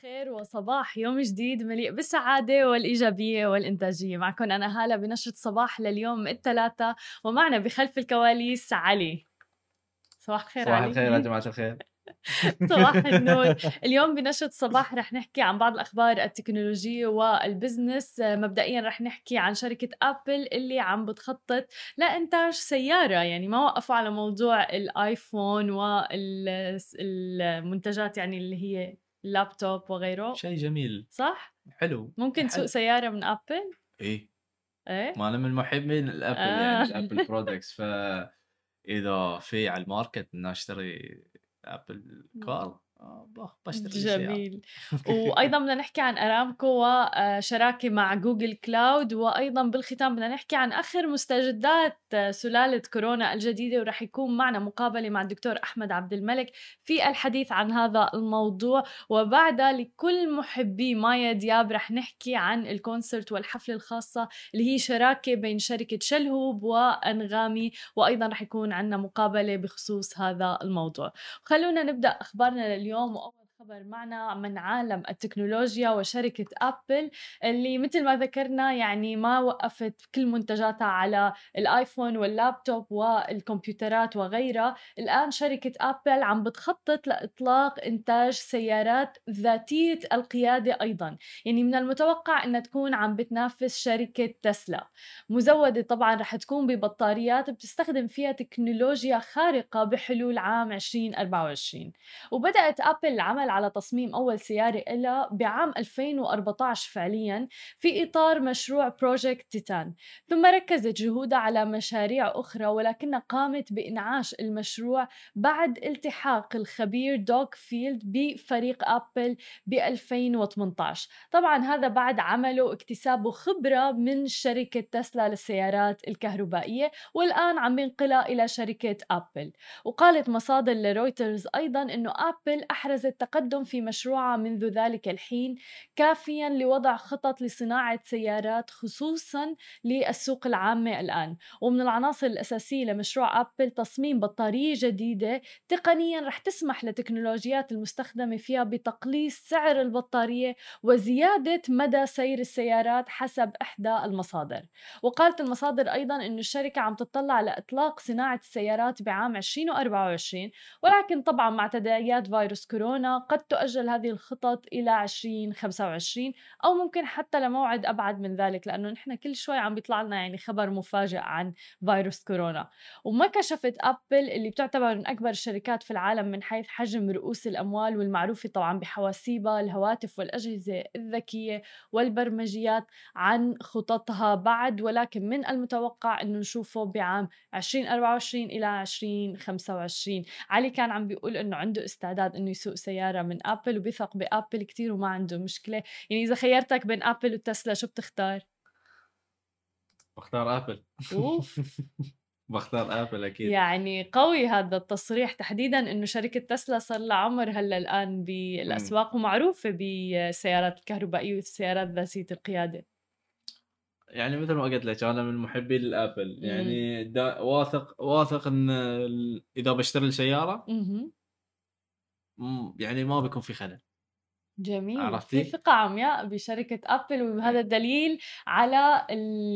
الخير وصباح يوم جديد مليء بالسعادة والإيجابية والإنتاجية. معكم أنا هالة بنشرة صباح لليوم الثلاثاء ومعنا بخلف الكواليس علي. صباح الخير صباح علي. الخير يا جماعة الخير. صباح النور. اليوم بنشرة صباح رح نحكي عن بعض الأخبار التكنولوجية وال business. مبدئيا رح نحكي عن شركة أبل اللي عم بتخطط لإنتاج سيارة. يعني ما وقفوا على موضوع الآيفون والمنتجات يعني اللي هي اللابتوب وغيره شيء جميل صح؟ حلو ممكن تسوق حلو. سيارة من أبل؟ إيه إيه؟ ما أنا من محبين الأبل آه. يعني ال Apple products ف اذا في على ال market ان أشتري Apple car بشتري السيارة. جميل. وأيضا بدنا نحكي عن أرامكو وشراكة مع Google Cloud وأيضا بالختام بدنا نحكي عن آخر مستجدات سلالة كورونا الجديدة ورح يكون معنا مقابلة مع الدكتور أحمد عبد الملك في الحديث عن هذا الموضوع. وبعدها لكل محبي مايا دياب رح نحكي عن الكونسرت والحفلة الخاصة اللي هي شراكة بين شركة شلهوب وأنغامي وأيضا رح يكون عنا مقابلة بخصوص هذا الموضوع. خلونا نبدأ أخبارنا لليوم. واول خبر معنا من عالم التكنولوجيا وشركة أبل اللي مثل ما ذكرنا يعني ما وقفت كل منتجاتها على الآيفون واللابتوب والكمبيوترات وغيرها. الآن شركة أبل عم بتخطط لإطلاق إنتاج سيارات ذاتية القيادة أيضا. يعني من المتوقع أنها تكون عم بتنافس شركة تسلا. مزودة طبعا رح تكون ببطاريات بتستخدم فيها تكنولوجيا خارقة بحلول عام 2024 وبدأت أبل العمل على تصميم أول سيارة إلها بعام 2014 فعليا في إطار مشروع Project Titan. ثم ركزت جهودها على مشاريع أخرى ولكنها قامت بإنعاش المشروع بعد التحاق الخبير دوغ فيلد بفريق أبل ب 2018 طبعا هذا بعد عمله واكتسابه خبرة من شركة تسلا للسيارات الكهربائية والآن عم ينقلها إلى شركة أبل. وقالت مصادر لرويترز أيضا أنه أبل أحرزت تقدم في مشروعها منذ ذلك الحين كافيا لوضع خطط لصناعة سيارات خصوصا للسوق العامة الآن. ومن العناصر الأساسية لمشروع أبل تصميم بطارية جديدة تقنيا رح تسمح لتكنولوجيات المستخدمة فيها بتقليص سعر البطارية وزيادة مدى سير السيارات حسب إحدى المصادر. وقالت المصادر أيضا أن الشركة عم تطلع على إطلاق صناعة السيارات بعام 2024 ولكن طبعا مع تداعيات فيروس كورونا قد تؤجل هذه الخطط إلى 2025 أو ممكن حتى لموعد أبعد من ذلك لأنه نحن كل شوي عم بيطلع لنا يعني خبر مفاجئ عن فيروس كورونا. وما كشفت أبل اللي بتعتبر من أكبر الشركات في العالم من حيث حجم رؤوس الأموال والمعروفة طبعا بحواسيبها الهواتف والأجهزة الذكية والبرمجيات عن خططها بعد. ولكن من المتوقع أنه نشوفه بعام 2024 إلى 2025 علي كان عم بيقول أنه عنده استعداد أنه يسوق سيارة من أبل وبيثق بأبل كتير وما عنده مشكلة. يعني إذا خيرتك بين أبل وتسلا شو بتختار؟ بختار ابل أوف. بختار ابل أكيد. يعني قوي هذا التصريح. تحديدا إنه شركة تسلا صار لها عمر هلأ الآن بالاسواق ومعروفة بالسيارات الكهربائية والسيارات ذاتية القيادة. يعني مثل ما قلت لك أنا من محبي الابل يعني دا واثق واثق إن إذا بشتري السيارة يعني ما بيكون في خلل. جميل. عرفتي؟ في ثقة عمياء بشركة أبل وهذا دليل على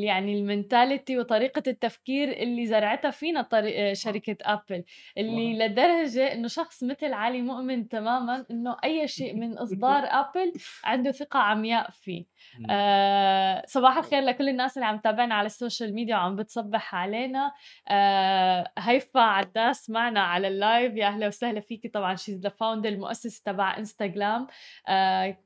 يعني ال mentality وطريقة التفكير اللي زرعتها فينا طريق شركة أبل اللي لدرجة إنه شخص مثل علي مؤمن تماما إنه أي شيء من إصدار أبل عنده ثقة عمياء فيه. م. آه صباح الخير لكل الناس اللي عم تتابعنا على ال social media وعم بتصبح علينا. آه هيفا عداس معنا على ال live يا أهلا وسهلا فيكي طبعا. she's the founder المؤسس تبع انستغرام آه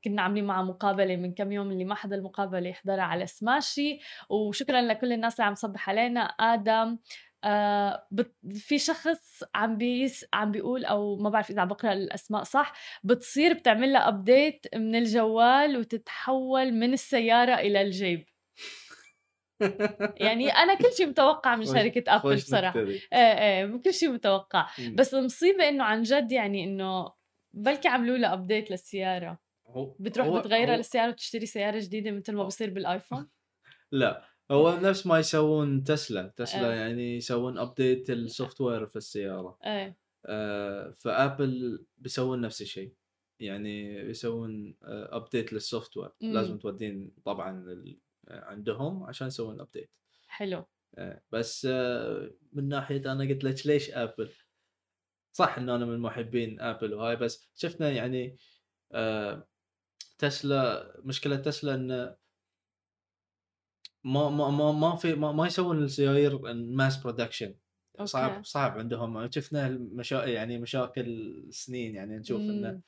كنا عاملين معها مقابلة من كم يوم اللي ما حضر المقابلة يحضرها على سماشي. وشكرا لكل الناس اللي عم تصبح علينا. آدم آه بت... في شخص عم بيس عم بيقول أو ما بعرف إذا عم بقرأ الأسماء صح بتصير بتعمل لها update من الجوال وتتحول من السيارة إلى الجيب. يعني أنا كل شيء متوقع من شركة ابل بصراحة. إيه إيه كل شيء متوقع. بس المصيبة إنه عن جد يعني إنه بلكي عملوا لها update للسيارة. هو- بتروح هو- بتغيرها للسيارة وتشتري سيارة جديدة مثل ما بصير بالآيفون؟ لا هو نفس ما يسوون تسلا. تسلا إيه. يعني يسوون update ال software في السيارة. إيه آه، فابل بيسوون نفس الشيء. يعني يسوون update لل software. لازم تودين طبعا عندهم عشان يسوون update حلو. بس آه، من ناحية أنا قلت لك ليش ابل صح إنه أنا من محبين ابل وهاي بس شفنا يعني آه، تسلا مشكلة تسلا إنه ما ما ما ما في ما, ما يسوون السيايير mass production صعب. صعب عندهم. شفنا المشا... يعني مشاكل سنين يعني نشوف إنه.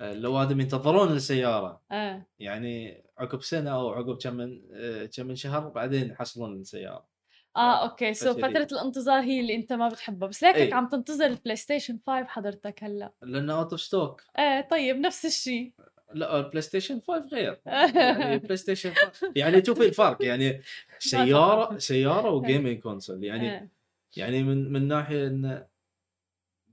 آه، الأوادم ينتظرون السيارة. إيه يعني عقب سنة أو عقب كم من آه، كم من شهر بعدين يحصلون السيارة. آه آه، okay. so فشديد. فترة الانتظار هي اللي أنت ما بتحبها. بس ليكك إيه. عم تنتظر البلاي ستيشن 5 حضرتك هلأ. لأنه out of stock إيه طيب نفس الشيء لا البلاي ستيشن 5 غير. يعني بلاي ستيشن 5 يعني شوفي الفرق. يعني سيارة سيارة و gaming console يعني إيه. يعني من من ناحية إن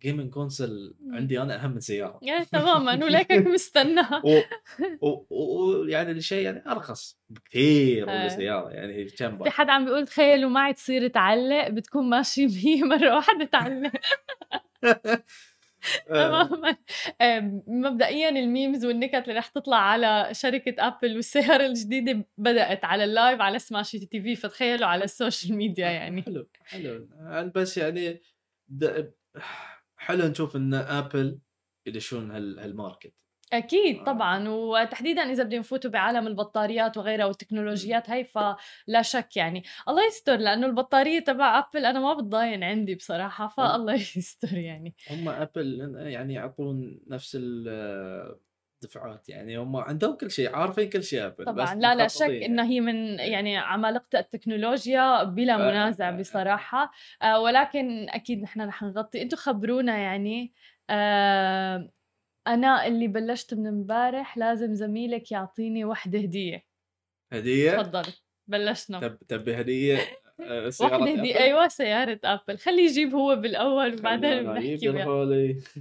gaming console مم. عندي أنا أهم من سيارة تماما وليكك مستناها ويعني. يعني الشيء يعني أرخص بكثير من إيه. السيارة يعني كم في حد عم بيقول تخيلوا معي تصير تعلق بتكون ماشي بيه مرة واحدة تعلق آه، تماما مبدئيا ال memes والنكت اللي رح تطلع على شركة ابل والسيارة الجديدة بدأت على ال live على Smashi TV فتخيلوا على ال social media يعني حلو حلو بس يعني. حلو نشوف إن ابل يدشون هال... هال market. أكيد آه. طبعا وتحديدا إذا بدهم يفوتوا بعالم البطاريات وغيرها والتكنولوجيات هي فلا شك يعني. الله يستر لأنه البطارية تبع ابل أنا ما بتضاين عندي بصراحة فالله يستر يعني. هم ابل يعني يعطون نفس الدفعات يعني هم عندهم كل شيء عارفين كل شيء ابل طبعا. بس لا لا شك مخططين. انها هي من يعني عمالقة التكنولوجيا بلا منازع. بصراحة. آه ولكن أكيد نحن رح نغطي. أنتم خبرونا يعني آه أنا اللي بلشت من امبارح لازم زميلك يعطيني وحدة هدية. هدية؟ تفضل بلشنا. تب تبي هديه آه، سيارة أبل؟ أيوه سيارة أبل. خليه يجيب هو بالأول وبعدين بنحكي وياه.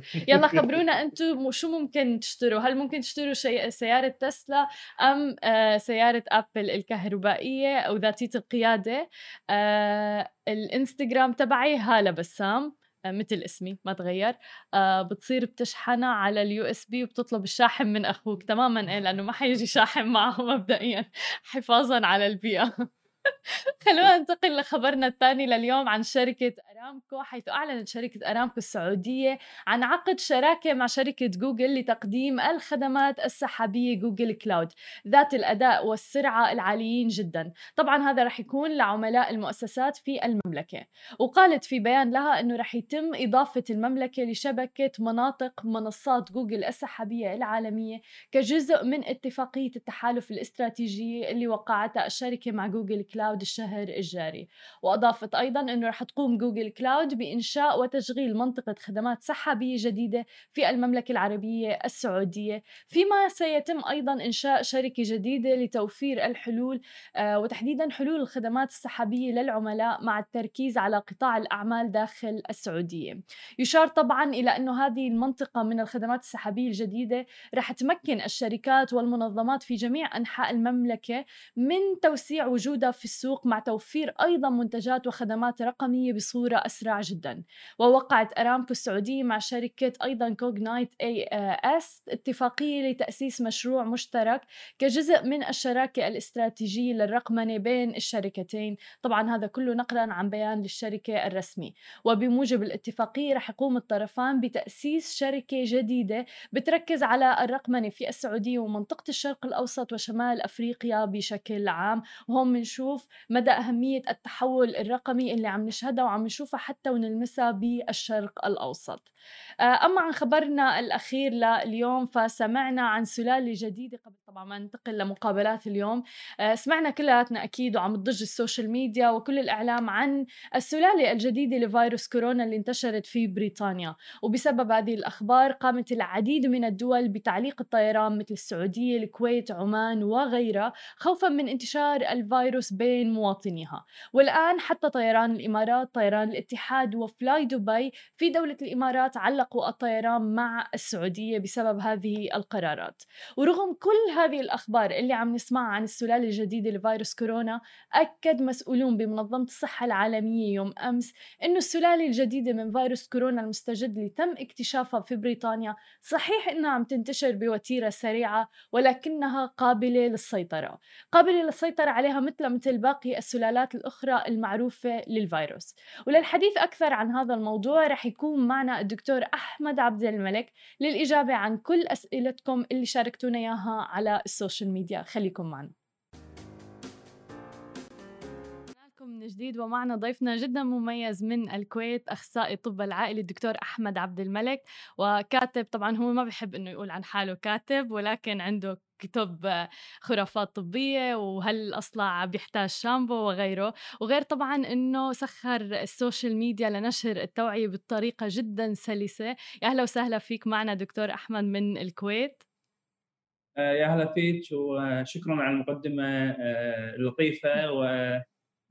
يلا خبرونا أنتم شو ممكن تشتروا؟ هل ممكن تشتروا شيء سيارة تسلا أم آه، سيارة أبل الكهربائية أو ذاتية القيادة؟ آه، الإنستغرام تبعي هالة بسام مثل اسمي ما تغير. آه بتصير بتشحنها على ال USB وبتطلب الشاحن من أخوك تماما إيه لأنه ما حيجي شاحن معه مبدئيا حفاظا على البيئة. خلونا ننتقل لخبرنا الثاني لليوم عن شركة أرامكو حيث أعلنت شركة أرامكو السعودية عن عقد شراكة مع شركة جوجل لتقديم الخدمات السحابية جوجل كلاود ذات الأداء والسرعة العاليين جدا. طبعا هذا رح يكون لعملاء المؤسسات في المملكة. وقالت في بيان لها أنه رح يتم إضافة المملكة لشبكة مناطق منصات جوجل السحابية العالمية كجزء من اتفاقية التحالف الاستراتيجية اللي وقعتها الشركة مع جوجل كلاود الشهر الجاري. وأضافت أيضا أنه رح تقوم جوجل كلاود بإنشاء وتشغيل منطقة خدمات سحابية جديدة في المملكة العربية السعودية. فيما سيتم أيضا إنشاء شركة جديدة لتوفير الحلول آه، وتحديدا حلول الخدمات السحابية للعملاء مع التركيز على قطاع الأعمال داخل السعودية. يشار طبعا إلى أنه هذه المنطقة من الخدمات السحابية الجديدة رح تمكن الشركات والمنظمات في جميع أنحاء المملكة من توسيع وجودها في السوق مع توفير أيضا منتجات وخدمات رقمية بصورة أسرع جدا. ووقعت أرامكو السعودية مع شركة أيضا Cognite AS اتفاقية لتأسيس مشروع مشترك كجزء من الشراكة الاستراتيجية للرقمنة بين الشركتين. طبعا هذا كله نقلا عن بيان للشركة الرسمي. وبموجب الاتفاقية رح يقوم الطرفان بتأسيس شركة جديدة بتركز على الرقمنة في السعودية ومنطقة الشرق الأوسط وشمال أفريقيا بشكل عام. وهون بنشوف مدى أهمية التحول الرقمي اللي عم نشهدها وعم نشوفها حتى ونلمسها بالشرق الأوسط. أما عن خبرنا الأخير لليوم فسمعنا عن سلالة جديدة قبل طبعا ما ننتقل لمقابلات اليوم. آه، سمعنا كلياتنا أكيد وعم تضج ال social media وكل الإعلام عن السلالة الجديدة لفيروس كورونا اللي انتشرت في بريطانيا. وبسبب هذه الأخبار قامت العديد من الدول بتعليق الطيران مثل السعودية الكويت عمان وغيرها خوفا من انتشار الفيروس بين مواطنيها. والآن حتى طيران الإمارات طيران الاتحاد وفلاي دبي في دولة الإمارات علقوا الطيران مع السعودية بسبب هذه القرارات. ورغم كل هذه الأخبار اللي عم نسمعها عن السلالة الجديدة لفيروس كورونا أكد مسؤولون بمنظمة الصحة العالمية يوم أمس أنه السلالة الجديدة من فيروس كورونا المستجد اللي تم اكتشافها في بريطانيا صحيح أنها عم تنتشر بوتيرة سريعة ولكنها قابلة للسيطرة. قابلة للسيطرة عليها مثل مثل باقي السلالات الأخرى المعروفة للفيروس. وللحديث أكثر عن هذا الموضوع رح يكون معنا الدكتور أحمد عبد الملك للإجابة عن كل أسئلتكم اللي شاركتونا إياها على ال social media. خليكم معنا. من جديد ومعنا ضيفنا جدا مميز من الكويت أخصائي الطب العائلي الدكتور أحمد عبد الملك. وكاتب طبعا هو ما بحب إنه يقول عن حاله كاتب ولكن عنده كتب خرافات طبية وهل الأصلع بيحتاج شامبو وغيره. وغير طبعا أنه سخر ال social media لنشر التوعية بطريقة جدا سلسة. يا أهلا وسهلا فيك معنا دكتور أحمد من الكويت. آه، يا هلا فيك وشكرا على المقدمة آه، اللطيفة و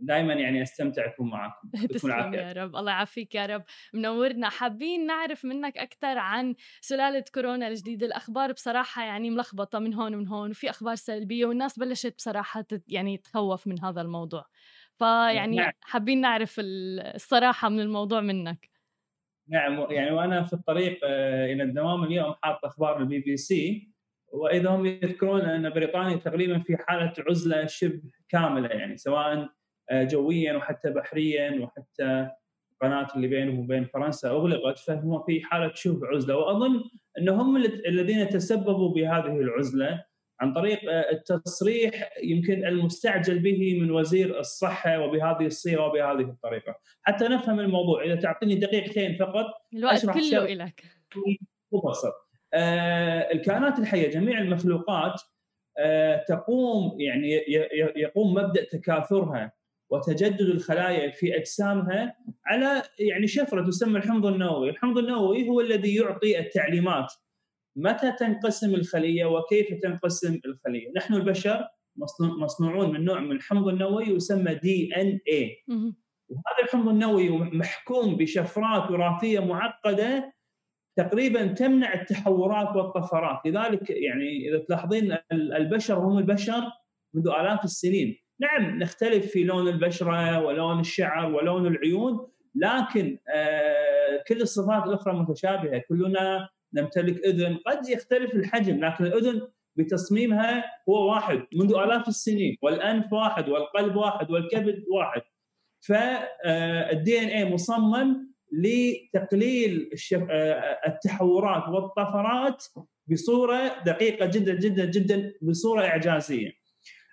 دائما يعني أستمتع أكون معكم تسلم يا رب. الله يعافيك يا رب. منورنا. حابين نعرف منك أكثر عن سلالة كورونا الجديدة. الأخبار بصراحة يعني ملخبطة من هون ومن هون وفي أخبار سلبية والناس بلشت بصراحة يعني تخوف من هذا الموضوع. فيعني نعم. حابين نعرف الصراحة من الموضوع منك. نعم. يعني وأنا في الطريق آه، إلى الدوام اليوم حاط أخبار البي بي سي وإذا هم يذكرون أن بريطانيا تقريبا في حالة عزلة شبه كاملة يعني سواء جويا وحتى بحريا وحتى القناة اللي بينهم وبين فرنسا أغلقت فهم في حالة شبه عزلة. وأظن أنهم الذين تسببوا بهذه العزلة عن طريق آه، التصريح يمكن المستعجل به من وزير الصحة وبهذه الصيغة وبهذه الطريقة. حتى نفهم الموضوع إذا تعطيني دقيقتين فقط الوقت كله لك مبسط آه الكائنات الحية جميع المخلوقات آه تقوم يعني يقوم مبدأ تكاثرها. وتجدد الخلايا في أجسامها على يعني شفرة تسمى الحمض النووي، الحمض النووي هو الذي يعطي التعليمات. متى تنقسم الخلية وكيف تنقسم الخلية، نحن البشر مصنوعون من نوع من الحمض النووي يسمى دي إن اي وهذا الحمض النووي محكوم بشفرات وراثية معقدة تقريبا تمنع التحورات والطفرات، لذلك يعني إذا تلاحظين البشر هم البشر منذ آلاف السنين. نعم نختلف في لون البشرة ولون الشعر ولون العيون لكن آه، كل الصفات الأخرى متشابهة. كلنا نمتلك أذن. قد يختلف الحجم لكن الأذن بتصميمها هو واحد منذ آلاف السنين والأنف واحد والقلب واحد والكبد واحد. فال DNA مصمم لتقليل آه، التحورات والطفرات بصورة دقيقة جدا جدا جدا بصورة إعجازية.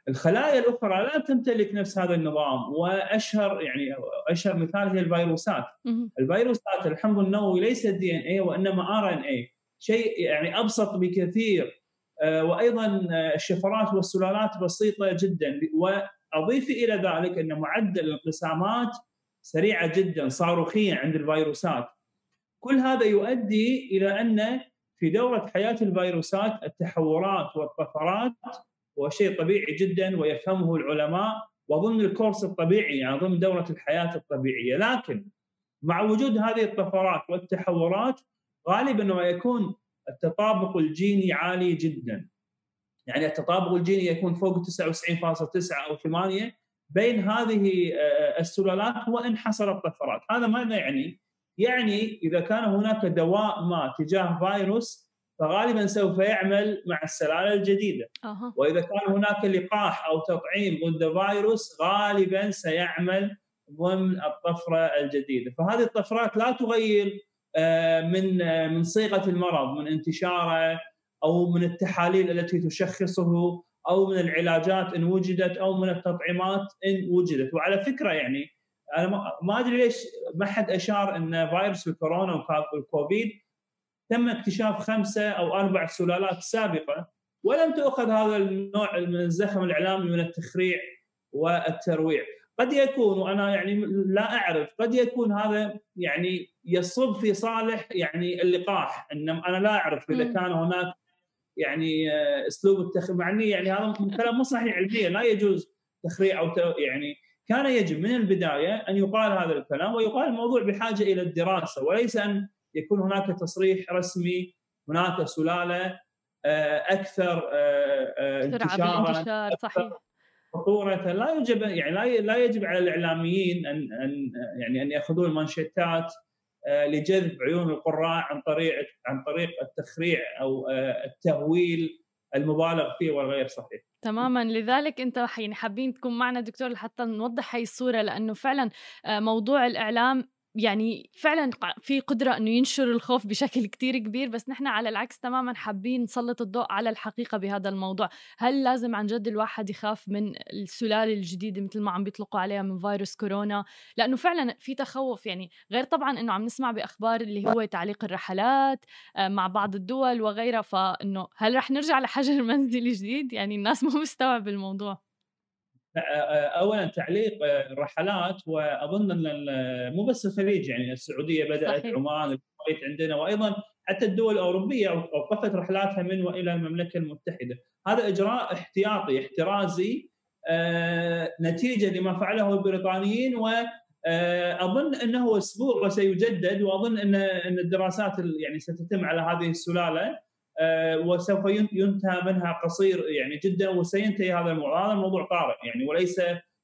الخلايا الأخرى لا تمتلك نفس هذا النظام وأشهر يعني أشهر مثال هي الفيروسات. الفيروسات الحمض النووي ليس DNA وإنما RNA شيء يعني أبسط بكثير. آه، وأيضا الشفرات والسلالات بسيطة جدا. وأضيف إلى ذلك أن معدل الانقسامات سريعة جدا صاروخيا عند الفيروسات. كل هذا يؤدي إلى أن في دورة حياة الفيروسات التحورات والطفرات هو شيء طبيعي جدا ويفهمه العلماء وضمن الكورس الطبيعي يعني ضمن دورة الحياة الطبيعية. لكن مع وجود هذه الطفرات والتحورات غالبا ما يكون التطابق الجيني عالي جدا. يعني التطابق الجيني يكون فوق 99.9 أو 8 بين هذه آه، السلالات وان حصلت طفرات هذا ماذا يعني؟ يعني إذا كان هناك دواء ما تجاه فيروس فغالبا سوف يعمل مع السلالة الجديدة. أه. وإذا كان هناك لقاح أو تطعيم ضد فيروس غالبا سيعمل ضمن الطفرة الجديدة. فهذه الطفرات لا تغير آه، من آه، من صيغة المرض من انتشاره أو من التحاليل التي تشخصه أو من العلاجات إن وجدت أو من التطعيمات إن وجدت. وعلى فكرة يعني أنا ما أدري ليش ما حد أشار إن فيروس الكورونا والكوفيد تم اكتشاف خمسة أو أربع سلالات سابقة ولم تؤخذ هذا النوع من الزخم الإعلامي من التخريع والترويع. قد يكون وأنا يعني لا أعرف قد يكون هذا يعني يصب في صالح يعني اللقاح إن أنا لا أعرف إذا كان هناك يعني أسلوب التخ مع يعني هذا كلام مو صحيح علميا لا يجوز تخريع أو يعني كان يجب من البداية أن يقال هذا الكلام ويقال الموضوع بحاجة إلى الدراسة وليس أن يكون هناك تصريح رسمي هناك سلالة أكثر انتشارا صحيح. خطورة. لا يجب يعني لا لا يجب على الإعلاميين أن أن يعني أن يأخذون المانشيتات آه، لجذب عيون القراء عن طريق عن طريق التخريع أو آه، التهويل المبالغ فيه والغير صحيح. تماما. لذلك أنت يعني حابين تكون معنا دكتور لحتى نوضح هاي الصورة لأنه فعلا آه، موضوع الإعلام يعني فعلا في قدرة إنه ينشر الخوف بشكل كتير كبير بس نحن على العكس تماما حابين نسلط الضوء على الحقيقة بهذا الموضوع. هل لازم عن جد الواحد يخاف من السلالة الجديدة مثل ما عم بيطلقوا عليها من فيروس كورونا؟ لأنه فعلا في تخوف يعني غير طبعا إنه عم نسمع بأخبار اللي هو تعليق الرحلات آه، مع بعض الدول وغيرها فإنه هل رح نرجع لحجر منزلي جديد؟ يعني الناس مو مستوعب الموضوع. اولا تعليق الرحلات وأظن أن مو بس الخليج يعني السعودية بدأت صحيح. عمان الكويت عندنا وأيضا حتى الدول الأوروبية اوقفت رحلاتها من وإلى المملكة المتحدة هذا إجراء احتياطي احترازي نتيجة لما فعله البريطانيين و أظن أنه أسبوع وسيجدد وأظن ان أن الدراسات يعني ستتم على هذه السلالة آه، وسوف ينتهى منها قصير يعني جدا وسينتهي هذا الموضوع هذا الموضوع طارئ يعني وليس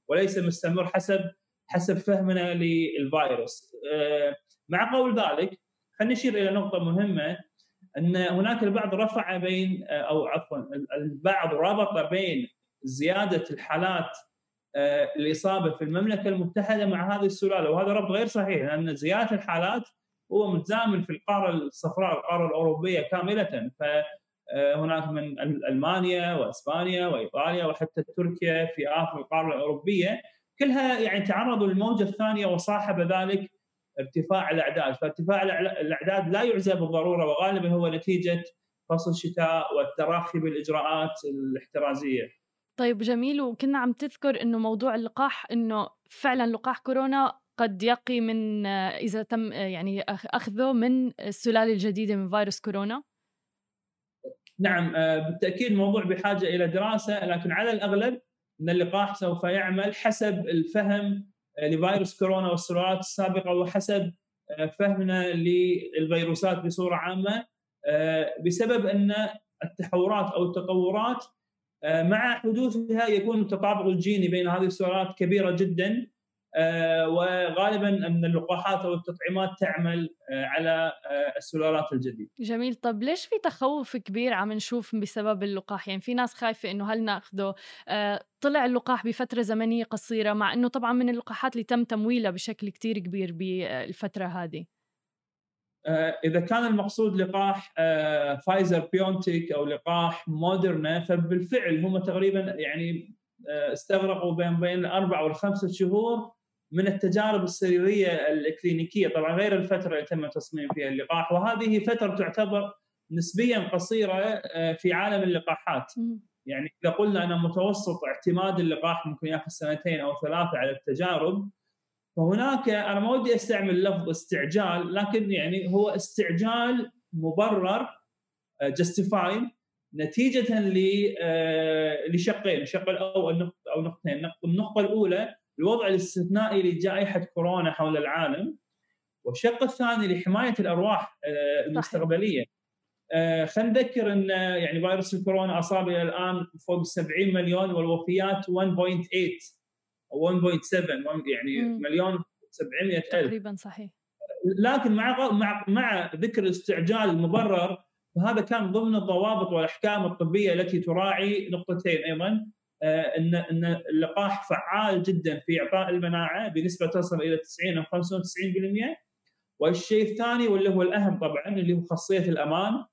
وليس مستمر حسب حسب فهمنا للفيروس. آه، مع قول ذلك خلينا نشير إلى نقطة مهمة أن هناك البعض رفع بين آه، أو عفوا البعض ربط بين زيادة الحالات الإصابة في المملكة المتحدة مع هذه السلالة. وهذا ربط غير صحيح لأن زيادة الحالات هو متزامن في القارة الصفراء القاره الأوروبية كاملة. فهناك من ألمانيا وإسبانيا وإيطاليا وحتى تركيا في آخر القارة الأوروبية. كلها يعني تعرضوا للموجة الثانية وصاحب ذلك ارتفاع الأعداد، فارتفاع الأعداد لا يعزى بالضرورة وغالبا هو نتيجة فصل الشتاء والتراخي بالإجراءات الاحترازية. طيب جميل وكنا عم تذكر إنه موضوع اللقاح إنه فعلا لقاح كورونا قد يقي من إذا تم يعني أخذه من السلالة الجديدة من فيروس كورونا؟ نعم آه، بالتأكيد الموضوع بحاجة إلى دراسة لكن على الأغلب إن اللقاح سوف يعمل حسب الفهم آه، لفيروس كورونا والسلالات السابقة وحسب آه، فهمنا للفيروسات بصورة عامة بسبب أن التحورات أو التطورات مع حدوثها يكون التطابق الجيني بين هذه السلالات كبيرة جدا وغالبا أن اللقاحات أو التطعيمات تعمل آه، على آه، السلالات الجديدة. جميل، طب ليش في تخوف كبير عم نشوف بسبب اللقاح؟ يعني في ناس خايفة إنه هل ناخذه؟ طلع اللقاح بفترة زمنية قصيرة مع إنه طبعا من اللقاحات اللي تم تمويلها بشكل كتير كبير بالفترة هذه. إذا كان المقصود لقاح فايزر بيونتيك أو لقاح مودرنا فبالفعل هم تقريبا يعني استغرقوا بين بين الأربع والخمسة شهور من التجارب السريرية الكلينيكية. طبعا غير الفترة اللي تم تصميم فيها اللقاح وهذه فترة تعتبر نسبيا قصيرة آه، في عالم اللقاحات. يعني إذا قلنا أن متوسط اعتماد اللقاح ممكن يأخذ سنتين أو ثلاثة على التجارب فهناك أنا ما ودي أستعمل لفظ استعجال لكن يعني هو استعجال مبرر جاستيفايد آه، نتيجة آه، لشقين الشق الأول أو نقطتين. النقطة الأولى الوضع الاستثنائي لجائحه كورونا حول العالم والشق الثاني لحماية الأرواح آه، المستقبلية. آه، خلينا نذكر إن يعني فيروس الكورونا أصاب إلى الآن فوق 70 مليون والوفيات 1.8 أو 1.7 يعني م. مليون 700 ألف. تقريبا صحيح. لكن مع مع مع ذكر الاستعجال المبرر فهذا كان ضمن الضوابط والأحكام الطبية التي تراعي نقطتين أيضا. آه، ان إن اللقاح فعال جدا في إعطاء المناعة بنسبة تصل إلى 90 أو 95% والشيء الثاني واللي هو الأهم طبعا اللي هو خاصية الأمان.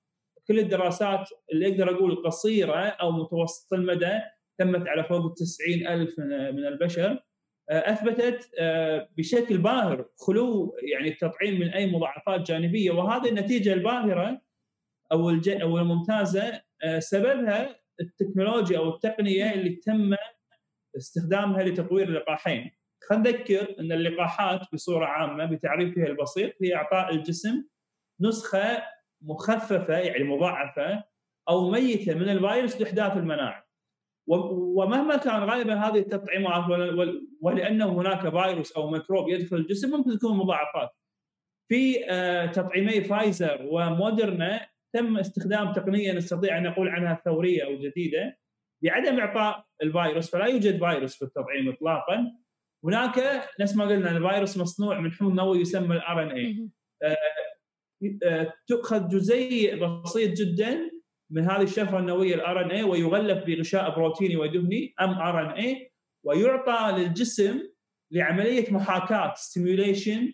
كل الدراسات اللي أقدر أقول قصيرة أو متوسط المدى تمت على فوق 90 ألف من البشر. آه، أثبتت آه، بشكل باهر خلو يعني التطعيم من أي مضاعفات جانبية. وهذه النتيجة الباهرة أو أو الممتازة سببها التكنولوجيا أو التقنية اللي تم استخدامها لتطوير اللقاحين. خلينا نذكر إن اللقاحات بصورة عامة بتعريفها البسيط هي إعطاء الجسم نسخة مخففة يعني مضعفة أو ميتة من الفيروس لإحداث المناعة. ومهما كان غالبا هذه التطعيمات ولأنه هناك فيروس أو ميكروب يدخل الجسم ممكن تكون مضاعفات. في آه، تطعيمي فايزر ومودرنا تم استخدام تقنية نستطيع أن نقول عنها ثورية أو جديدة بعدم إعطاء الفيروس فلا يوجد فيروس في التطعيم اطلاقا. هناك نفس ما قلنا الفيروس مصنوع من حمض نووي يسمى ال RNA تؤخذ جزيء بسيط جدا من هذه الشفرة النووية ال RNA ويغلف بغشاء بروتيني ودهني mRNA ويعطى للجسم لعملية محاكاة simulation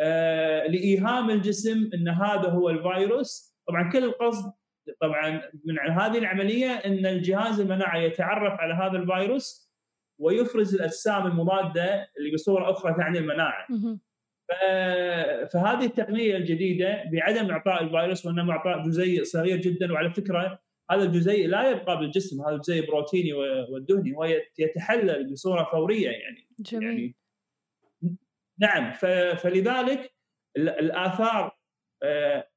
آه لإيهام الجسم إن هذا هو الفيروس. طبعا كل القصد طبعا من هذه العملية إن الجهاز المناعي يتعرف على هذا الفيروس ويفرز الأجسام المضادة اللي بصورة أخرى تعني المناعة. فهذه التقنية الجديدة بعدم إعطاء الفيروس وإنما إعطاء جزيء صغير جدا وعلى فكرة هذا الجزيء لا يبقى بالجسم هذا الجزيء بروتيني والدهني هو يتحلل بصورة فورية يعني جميل. يعني نعم فلذلك الآثار آه،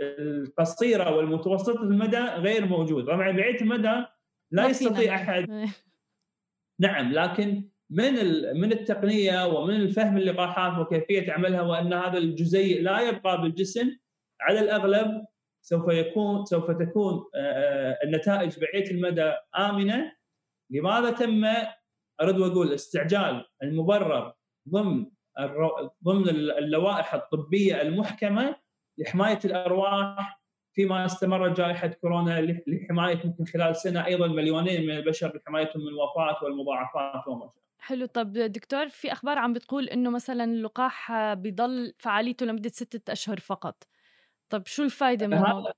القصيرة والمتوسطة المدى غير موجوده طبعا بعيده المدى لا يستطيع أحد. نعم لكن من من التقنية ومن الفهم اللقاحات وكيفية عملها وأن هذا الجزيء لا يبقى بالجسم على الأغلب سوف يكون سوف تكون النتائج بعيده المدى آمنة. لماذا تم؟ ارد وأقول استعجال المبرر ضمن ضمن اللوائح الطبية المحكمة لحماية الأرواح فيما استمرت جائحة كورونا لحماية ممكن خلال سنة أيضا مليونين من البشر لحمايتهم من الوفاة والمضاعفات وما شابه. حلو طب دكتور في أخبار عم بتقول إنه مثلا اللقاح بيضل فعاليته لمدة ستة أشهر فقط. طب شو الفائده من هذا؟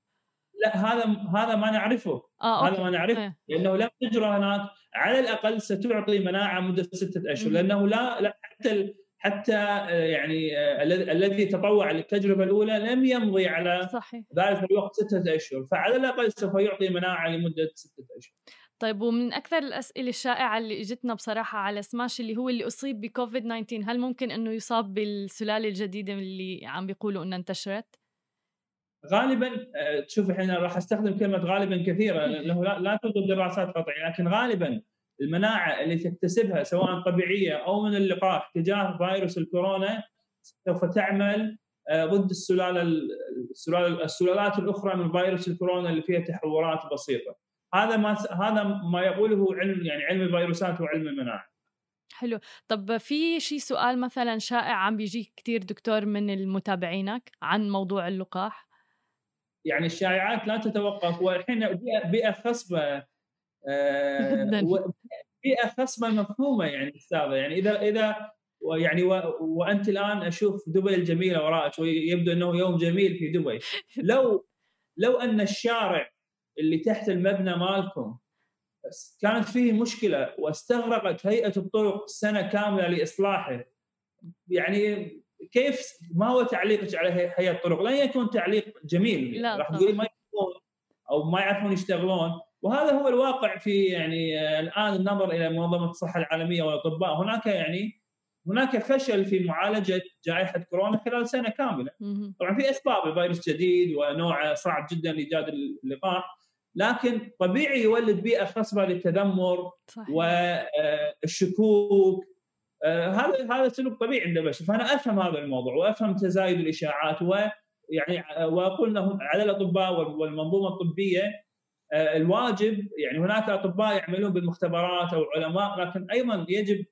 لا هذا هذا ما نعرفه آه، هذا ما نعرفه إيه. لأنه لم تجرى هناك على الأقل ستعطي مناعة مدة ستة أشهر لأنه لا, لا حتى حتى آه، يعني آه، الذي تطوع للتجربة الأولى لم يمضي على صحيح. ذلك الوقت ستة أشهر فعلى الأقل سوف يعطي مناعة لمدة ستة أشهر. طيب ومن أكثر الأسئلة الشائعة اللي إجتنا بصراحة على سماش اللي هو اللي أصيب بكوفيد 19 هل ممكن إنه يصاب بالسلالة الجديدة اللي عم بيقولوا إنها انتشرت؟ غالبا آه، تشوف إحنا راح أستخدم كلمة غالبا كثيرة لأنه لا, لا توجد دراسات قطعية لكن غالبا المناعة اللي تكتسبها سواء طبيعية أو من اللقاح تجاه فيروس الكورونا سوف تعمل آه، ضد السلالة السلالات الأخرى من فيروس الكورونا اللي فيها تحورات بسيطة. هذا ما هذا ما يقوله علم يعني علم الفيروسات وعلم المناعة. حلو طب في شيء سؤال مثلا شائع عم بيجيك كثير دكتور من المتابعينك عن موضوع اللقاح يعني الشائعات لا تتوقف والحين بيئة خصبة بيئه خصبه مفهومة يعني أستاذة. يعني إذا إذا ويعني و... وأنت الآن أشوف دبي الجميلة وراءك ويبدو أنه يوم جميل في دبي. لو لو أن الشارع اللي تحت المبنى مالكم كانت فيه مشكلة واستغرقت هيئة الطرق سنة كاملة لإصلاحه يعني كيف ما هو تعليقك على هيئة الطرق؟ لن يكون تعليق جميل. لا راح تقولي ما يعرفون أو ما يعرفون يشتغلون. وهذا هو الواقع في يعني آه، الآن النظر إلى منظمة الصحة العالمية والأطباء. هناك يعني هناك فشل في معالجة جائحة كورونا خلال سنة كاملة. طبعا في أسباب الفيروس جديد ونوعه صعب جدا لإيجاد اللقاح. لكن طبيعي يولد بيئة خصبة للتذمر صحيح. والشكوك آه، هذا هذا سلوك طبيعي عند البشر. فأنا أفهم هذا الموضوع وأفهم تزايد الإشاعات ويعني آه، وأقول إنه على الأطباء والمنظومة الطبية آه، الواجب يعني هناك أطباء يعملون بالمختبرات أو علماء لكن أيضا يجب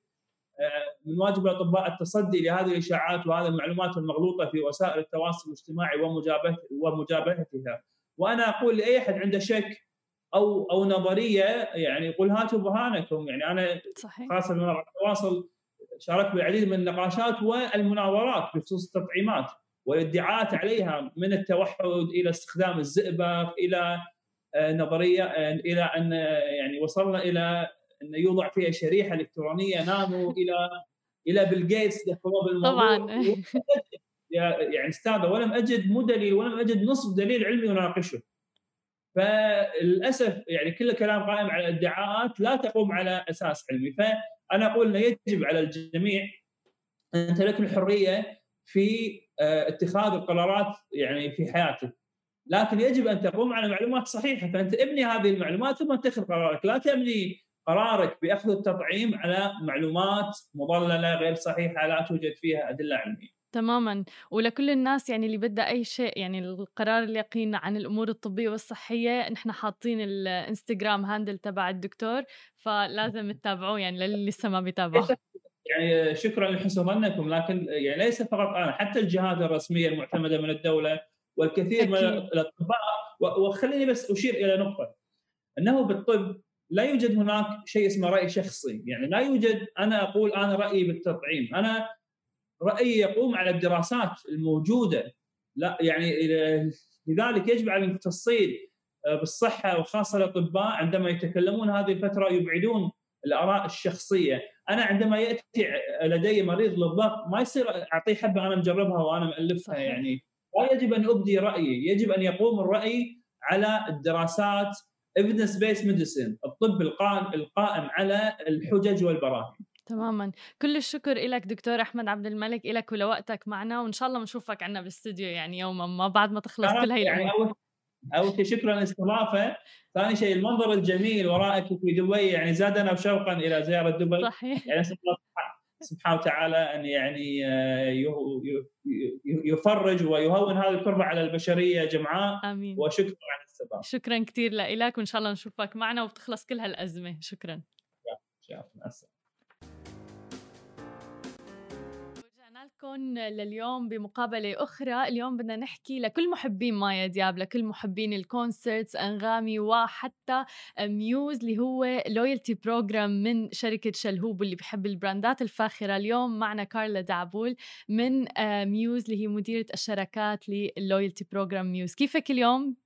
من واجب الأطباء التصدي لهذه الإشاعات وهذه المعلومات المغلوطة في وسائل التواصل الاجتماعي ومجابهتها وأنا أقول لأي أحد عنده شك أو أو نظرية يعني قل هاتوا برهانكم يعني أنا صحيح. خاصة من التواصل شاركت بالعديد من النقاشات والمناورات بخصوص التطعيمات والادعاءات عليها من التوحد إلى استخدام الزئبق إلى آه، نظرية آه، إلى أن آه، يعني وصلنا إلى أن يوضع فيها شريحة إلكترونية نانو إلى إلى بيل جيتس دخلوا بالموضوع طبعا. يعني استاذه ولم أجد مو دليل ولم أجد نصف دليل علمي يناقشه. فللأسف يعني كل الكلام قائم على ادعاءات لا تقوم على أساس علمي. فأنا أقول انه يجب على الجميع أن تملك الحرية في اتخاذ القرارات يعني في حياتك لكن يجب أن تقوم على معلومات صحيحة. فأنت ابني هذه المعلومات ثم اتخذ قرارك. لا تبني قرارك بأخذ التطعيم على معلومات مضللة غير صحيحة لا توجد فيها أدلة علمية. تماما. ولكل الناس يعني اللي بدها أي شيء يعني القرار اليقين عن الأمور الطبية والصحية نحن حاطين الإنستغرام هاندل تبع الدكتور فلازم تتابعوه يعني للي لسه ما بيتابعوا يعني شكرا لحسن ظنكم لكن يعني ليس فقط أنا حتى الجهات الرسمية المعتمدة من الدولة والكثير أكيد. من الاطباء وخليني بس أشير إلى نقطة. أنه بالطب لا يوجد هناك شيء اسمه رأي شخصي. يعني لا يوجد أنا أقول أنا رأيي بالتطعيم. أنا رأيي يقوم على الدراسات الموجودة. لا يعني لذلك يجب على المختصين آه، بالصحة وخاصة الأطباء عندما يتكلمون هذه الفترة يبعدون الآراء الشخصية، أنا عندما يأتي لدي مريض للضغط ما يصير أعطيه حبة أنا مجربها وأنا مألفها يعني. لا يجب أن أبدي رأيي، يجب أن يقوم الرأي على الدراسات evidence based medicine الطب القائم على الحجج والبراهين. تماما. كل الشكر لك دكتور أحمد عبد الملك. لك ولوقتك معنا وإن شاء الله بنشوفك عنا بالاستوديو يعني يوما ما بعد ما تخلص كل هي يعني أول أول شيء شكرا للاستضافة. ثاني شيء المنظر الجميل ورائك في دبي يعني زادنا شوقا إلى زيارة دبي. صحيح. يعني سبحانه وتعالى أن يعني آه، يفرج ويهون هذه الكربة على البشرية جمعاء. آمين. وشكرا على الاستضافة. شكرا كثير لك وإن شاء الله نشوفك معنا وبتخلص كل هالأزمة. شكرا. شكرا. لكم لليوم بمقابلة أخرى اليوم بدنا نحكي لكل محبين مايا دياب لكل محبين الكونسرتس أنغامي وحتى ميوز اللي هو loyalty program من شركة شلهوب واللي بحب ال brandات الفاخرة اليوم معنا كارلا دعبول من ميوز اللي هي مديرة الشراكات لل loyalty program ميوز كيفك اليوم؟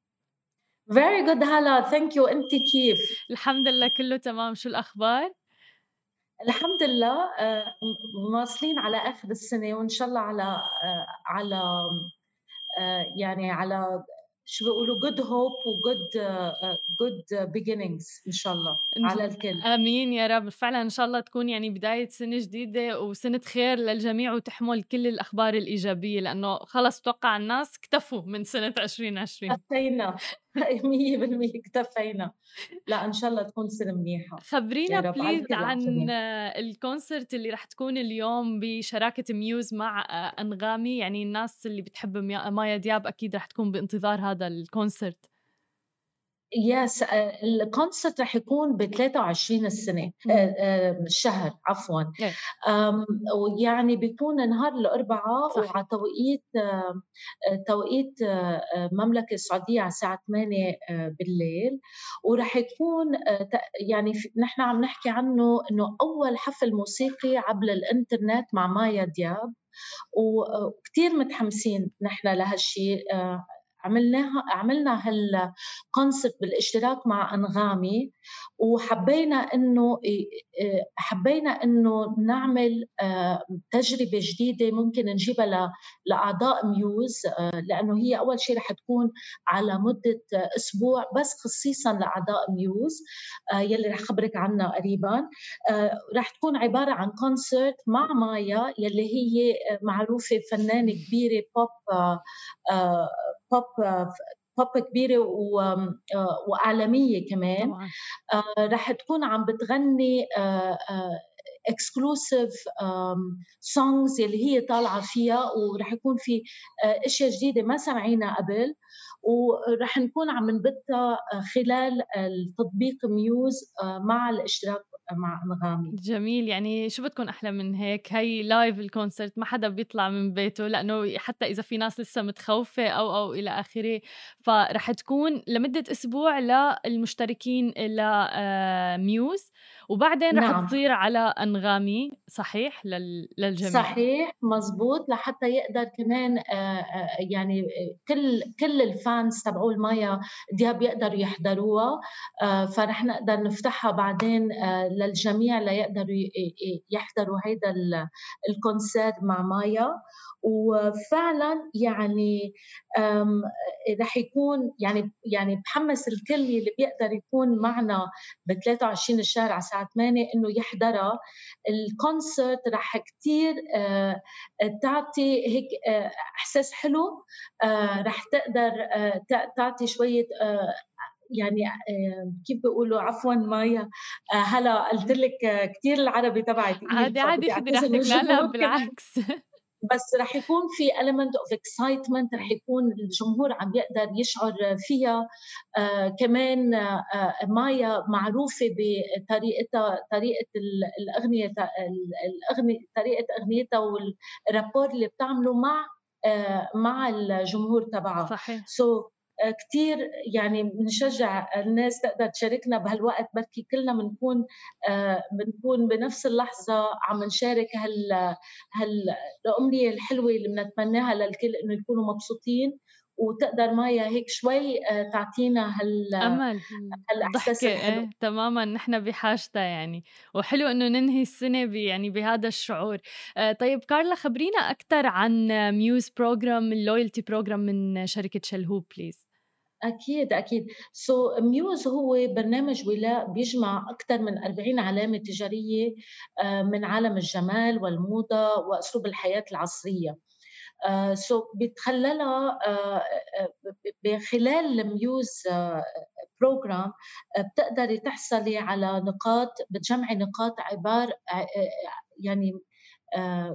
Very good هلا thank you أنت كيف؟ الحمد لله كله تمام شو الأخبار؟ الحمد لله آه، مواصلين على آخر السنة وإن شاء الله على آه، على آه، يعني على شو بيقولوا good hope و good good beginnings إن شاء الله على الكل. آمين يا رب. فعلا إن شاء الله تكون يعني بداية سنة جديدة وسنة خير للجميع وتحمل كل الأخبار الإيجابية لأنه خلص توقع الناس اكتفوا من سنة 2020 اكتفينا 100% اكتفينا. لا إن شاء الله تكون سنه منيحة. خبرينا please عن ال concert اللي رح تكون اليوم بشراكة ميوز مع أنغامي. يعني الناس اللي بتحب مايا دياب أكيد رح تكون بانتظار هذا ال concert yes آه، الكونسرت رح يكون ب 23 السنة الشهر آه، آه، عفوا. إيه. ويعني بيكون نهار الأربعاء وعلى توقيت توقيت المملكه السعودية على الساعة 8 بالليل. ورح يكون يعني نحن عم نحكي عنه إنه أول حفل موسيقي عبر الإنترنت مع مايا دياب. وكثير متحمسين نحن لهالشيء عملناها عملنا هال concept بالاشتراك مع أنغامي وحبينا إنه حبينا إنه نعمل تجربة جديدة ممكن نجيبها لأعضاء ميوز لأنه هي أول شيء رح تكون على مدة أسبوع بس خصيصا لأعضاء ميوز يلي رح خبرك عنها قريبا. رح تكون عبارة عن concert مع مايا يلي هي معروفة فنانة كبيرة pop pop pop كبيرة وعالمية كمان طبعا. رح تكون عم بتغني exclusive songs يلي هي طالعة فيها ورح يكون في إشياء جديدة ما سمعينا قبل ورح نكون عم نبثها خلال التطبيق ميوز مع الاشتراك مع انغامي جميل يعني شو بدكم أحلى من هيك؟ هي live ال concert ما حدا بيطلع من بيته لأنه حتى إذا في ناس لسه متخوفة أو أو إلى آخره. فرح تكون لمدة أسبوع للمشتركين لميوز وبعدين رح نعم. تصير على أنغامي صحيح للجميع صحيح مزبوط لحتى يقدر كمان آه، آه، يعني كل كل ال fans تبعوا المايا دياب يقدروا يحضروها آه، فرح نقدر نفتحها بعدين للجميع ليقدروا يحضروا هيدا ال concert مع مايا وفعلا يعني رح يكون يعني يعني بحمس الكل اللي بيقدر يكون معنا ب 23 الشهر على الساعة 8 إنه يحضرها. ال concert رح كثير آه، تعطي هيك آه، إحساس حلو. آه، رح تقدر تعطي شوية يعني كيف بيقولوا عفوا مايا. هلا قلت لك كثير العربي تبعك عادي عادي خدي راحتك لا بالعكس. بس رح يكون في element of excitement رح يكون الجمهور عم يقدر يشعر فيها. آه كمان آه مايا معروفة بطريقتها طريقة الأغنية الأغنية طريقة أغنيتها والرابور اللي بتعمله مع آه مع الجمهور تبعها. صحيح. سو so كثير يعني بنشجع الناس تقدر تشاركنا بهالوقت بركي كلنا بنكون آه، بنكون بنفس اللحظة عم نشارك هال هالامنيه الحلوة اللي بنتمناها للكل إنه يكونوا مبسوطين وتقدر مايا هيك شوي آه، تعطينا هال أمل. هالإحساس إيه تماما. نحن بحاجتها يعني. وحلو إنه ننهي السنة بي يعني بهذا الشعور. آه، طيب كارلا خبرينا أكثر عن ميوز program ال loyalty program من شركة شلهوب please. أكيد أكيد. so, ميوز هو برنامج ولاء بيجمع أكثر من 40 علامة تجارية آه، من عالم الجمال والموضة وأسلوب الحياة العصرية. so uh, so بتخللها uh, بخلال الميوز program بتقدري تحصلي على نقاط بتجمعي نقاط عبارة يعني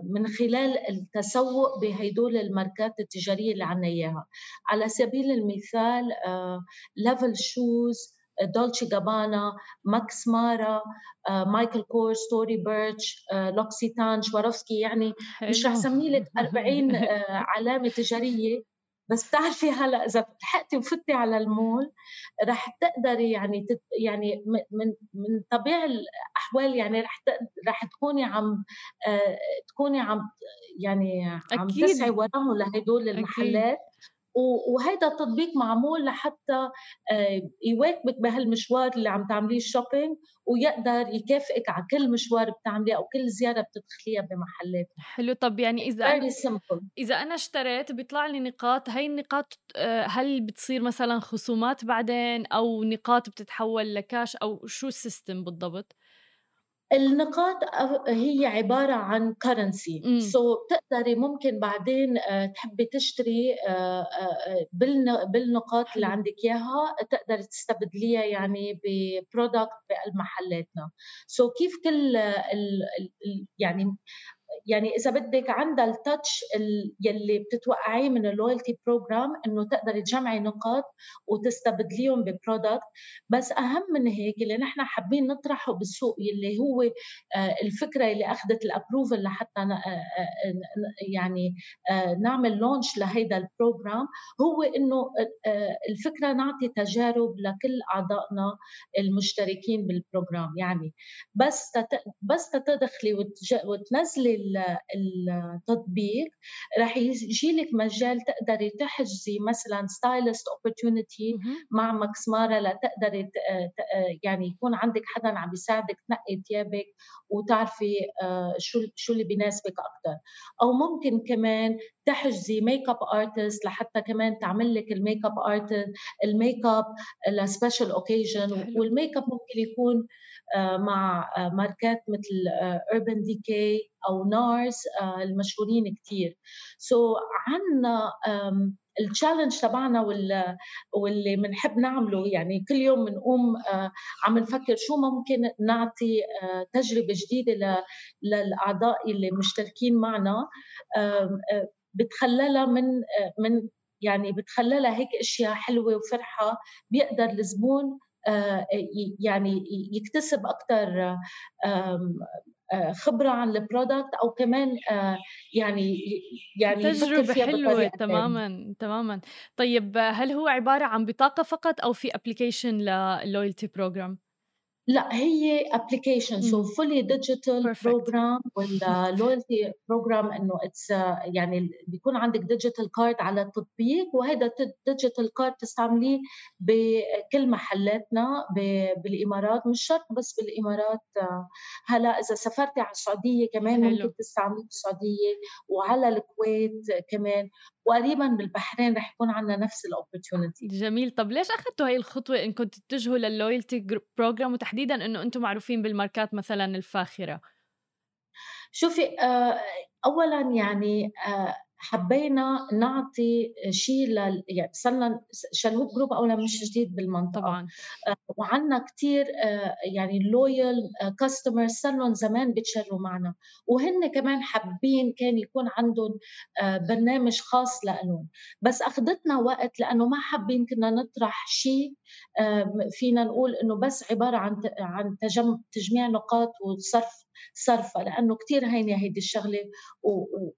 من خلال التسوق بهدول الماركات التجارية اللي عنا إياها. على سبيل المثال Level Shoes دولتشي جابانا ماكس مارا مايكل كورس توري بيرتش لوكسيتان سواروفسكي يعني مش رح سمي لك 40 علامة تجارية. بس بتعرفي هلأ إذا لحقتي وفتي على المول رح تقدري يعني تت يعني من من طبيعي الأحوال يعني رح رح تكوني عم آه تكوني عم يعني عم تسعي وراهم لهدول المحلات أكيد. وهذا التطبيق معمول لحتى آه، يواكبك بهالمشوار اللي عم تعمليه شوبينج ويقدر يكافئك على كل مشوار بتعمليه أو كل زيارة بتدخليها بمحلات حلو. طب يعني إذا أنا إذا أنا اشتريت بيطلع لي نقاط هي النقاط آه، هل بتصير مثلا خصومات بعدين أو نقاط بتتحول لكاش أو شو ال system بالضبط؟ النقاط هي عبارة عن currency so بتقدري ممكن بعدين آه، تحبي تشتري آه، آه، بالنقاط اللي عندك إياها. تقدري تستبدليها يعني ب product بمحلاتنا so كيف كل يعني يعني إذا بدك عندها ال touch يلي بتتوقعيه من ال loyalty program إنه تقدري تجمعي نقاط وتستبدليهم ب product بس أهم من هيك اللي نحن حابين نطرحه بالسوق يلي هو آه، الفكرة اللي أخذت ال approval لحتى آه، آه، يعني نعمل launch لهيدا ال program هو إنه الفكرة نعطي تجارب لكل أعضائنا المشتركين بال program يعني. بس بس تدخلي وتنزلي التطبيق رح يجي لك مجال تقدري تحجزي مثلا stylist opportunity مع مكسمارة لتقدري يعني يكون عندك حدا عم بيساعدك تنقي ثيابك وتعرفي آه، شو شو اللي بيناسبك أكثر أو ممكن كمان تحجزي makeup artist لحتى كمان تعمل لك ال makeup artist ال makeup ل special occasion وال makeup ممكن يكون مع آه، ماركات مثل Urban Decay أو NARS المشهورين كثير so so عندنا ال challenge تبعنا واللي بنحب نعمله يعني كل يوم بنقوم آه، عم نفكر شو ممكن نعطي تجربة جديدة للأعضاء اللي مشتركين معنا بتخللها من من يعني بتخللها هيك أشياء حلوة وفرحة بيقدر الزبون آه، يعني يكتسب أكثر آه، خبرة عن ال product أو كمان آه، يعني يعني تجربة حلوة تماما تماما. طيب هل هو عبارة عن بطاقة فقط أو في application ل loyalty program لا هي application so fully digital program ولا loyalty program إنه it's يعني بيكون عندك digital card على التطبيق وهذا ال digital card تستعمليه بكل محلاتنا بالإمارات مش شرط بس بالإمارات هلا إذا سافرتي على السعودية كمان ممكن تستعمليه بالسعوديه وعلى الكويت كمان. وقريبا بالبحرين رح يكون عندنا نفس ال opportunity جميل. طب ليش أخذتوا هاي الخطوة انكم تتجهوا لل loyalty program وتحديدا إنه أنتم معروفين بالماركات مثلا الفاخرة؟ شوفي آه، اولا يعني آه، حبينا نعطي شيء ل يعني صرنا شلهوب Group اولا مش جديد بالمنطقة. طبعا. آه، وعندنا كثير آه، يعني loyal customers صار لهم زمان بيشتروا معنا. وهن كمان حابين كان يكون عندهم آه، برنامج خاص لهم بس أخذتنا وقت لأنه ما حابين كنا نطرح شيء فينا نقول إنه بس عبارة عن عن تجميع نقاط وصرف صرفة لأنه كتير هينة هيدي الشغلة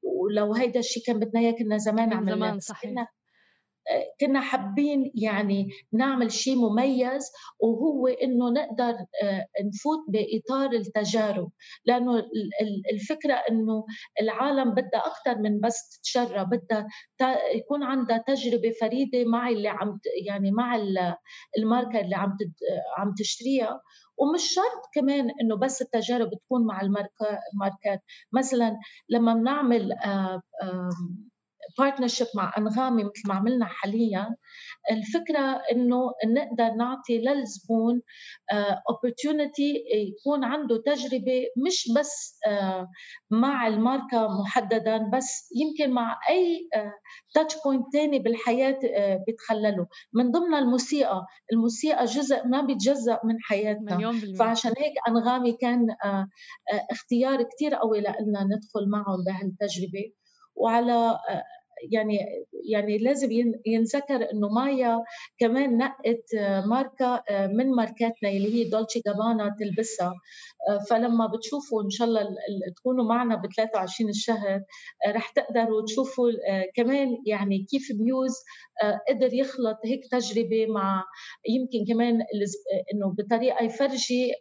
ولو هيدا الشيء كان بدنا إياه كنا زمان عملناه زمان صحيح. كنا حابين يعني نعمل شيء مميز وهو إنه نقدر آه، نفوت بإطار التجارب. لأنه الفكرة إنه العالم بدها أكثر من بس تتشرى بدها يكون عندها تجربة فريدة مع اللي عم يعني مع الماركة اللي عم عم تشتريها. ومش شرط كمان إنه بس التجارب تكون مع الماركات. مثلا لما بنعمل آه، partnership مع أنغامي مثل ما عملنا حاليا الفكرة إنه نقدر نعطي للزبون opportunity آه، يكون عنده تجربة مش بس آه، مع الماركة محددا بس يمكن مع أي تاتش بوينت ثاني بالحياة بيتخلله من ضمن الموسيقى الموسيقى جزء ما بيتجزأ من حياتنا. فعشان هيك أنغامي كان اختيار كثير قوي لنا ندخل معهم بهالتجربة. وعلى يعني يعني لازم ينذكر إنه مايا كمان نقت ماركة من ماركاتنا اللي هي دولتشي جابانا تلبسها. فلما بتشوفوا إن شاء الله تكونوا معنا ب 23 الشهر رح تقدروا تشوفوا كمان يعني كيف ميوز قدر يخلط هيك تجربة مع يمكن كمان إنه بطريقة يفرجي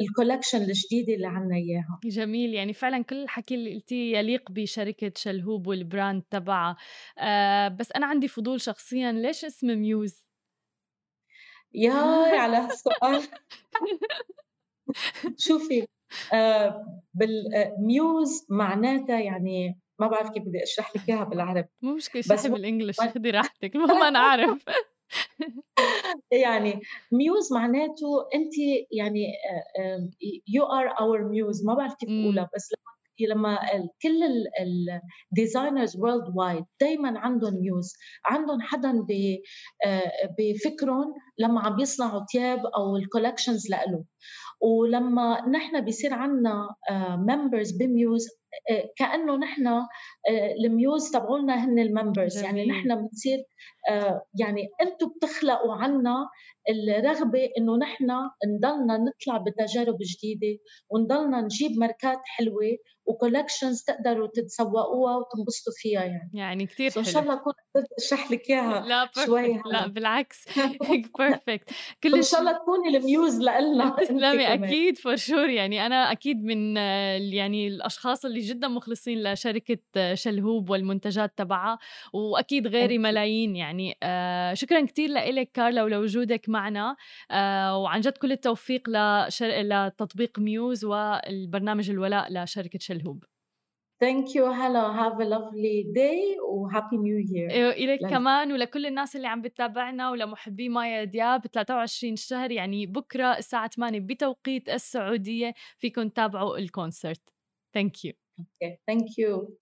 ال collection الجديدة اللي عنا إياها. جميل يعني فعلا كل الحكي اللي قلتيه يليق بشركة شلهوب وال brand تبعها. آه بس أنا عندي فضول شخصيا ليش اسم ميوز؟ يا على هالسؤال شوفي آه بال muse معناتها يعني ما بعرف كيف بدي أشرح لك إياها بالعربي. مو مشكلة بس بال English خذي راحتك المهم أنا اعرف يعني muse معناته انت يعني you are our muse ما بعرف كيف أقولها بس لما كل ال designers worldwide دائما عندهم muse عندهم حدا آه، بفكرهم لما عم بيصنعوا ثياب أو ال collections لإله. ولما نحن بيصير عندنا members ب Muse آه، كأنه نحن آه، ال muse تبعولنا هن ال members يعني نحن بنصير آه، يعني أنتم بتخلقوا عنا الرغبة إنه نحن نضلنا نطلع بتجارب جديدة ونضلنا نجيب ماركات حلوة و collections تقدروا تتسوقوها وتنبسطوا فيها يعني. يعني كثير حلو إن شاء الله أكون قدرت أشرح لك إياها لا شوي لا بالعكس. perfect كل ان شاء الله تكوني ال muse لنا تسلمي أكيد for sure يعني أنا أكيد من يعني الأشخاص اللي جدا مخلصين لشركة شلهوب والمنتجات تبعها وأكيد غيري ملايين. يعني آه شكرا كثير لك كارلا ولوجودك معنا آه وعن جد كل التوفيق لشر... لتطبيق ميوز والبرنامج الولاء لشركة شلهوب. thank you هلا have a lovely day و happy new year إلك كمان. ولكل الناس اللي عم بتتابعنا ولمحبي مايا دياب 23 الشهر يعني بكرة الساعة 8 بتوقيت السعودية فيكم تتابعوا ال concert. thank you okay thank you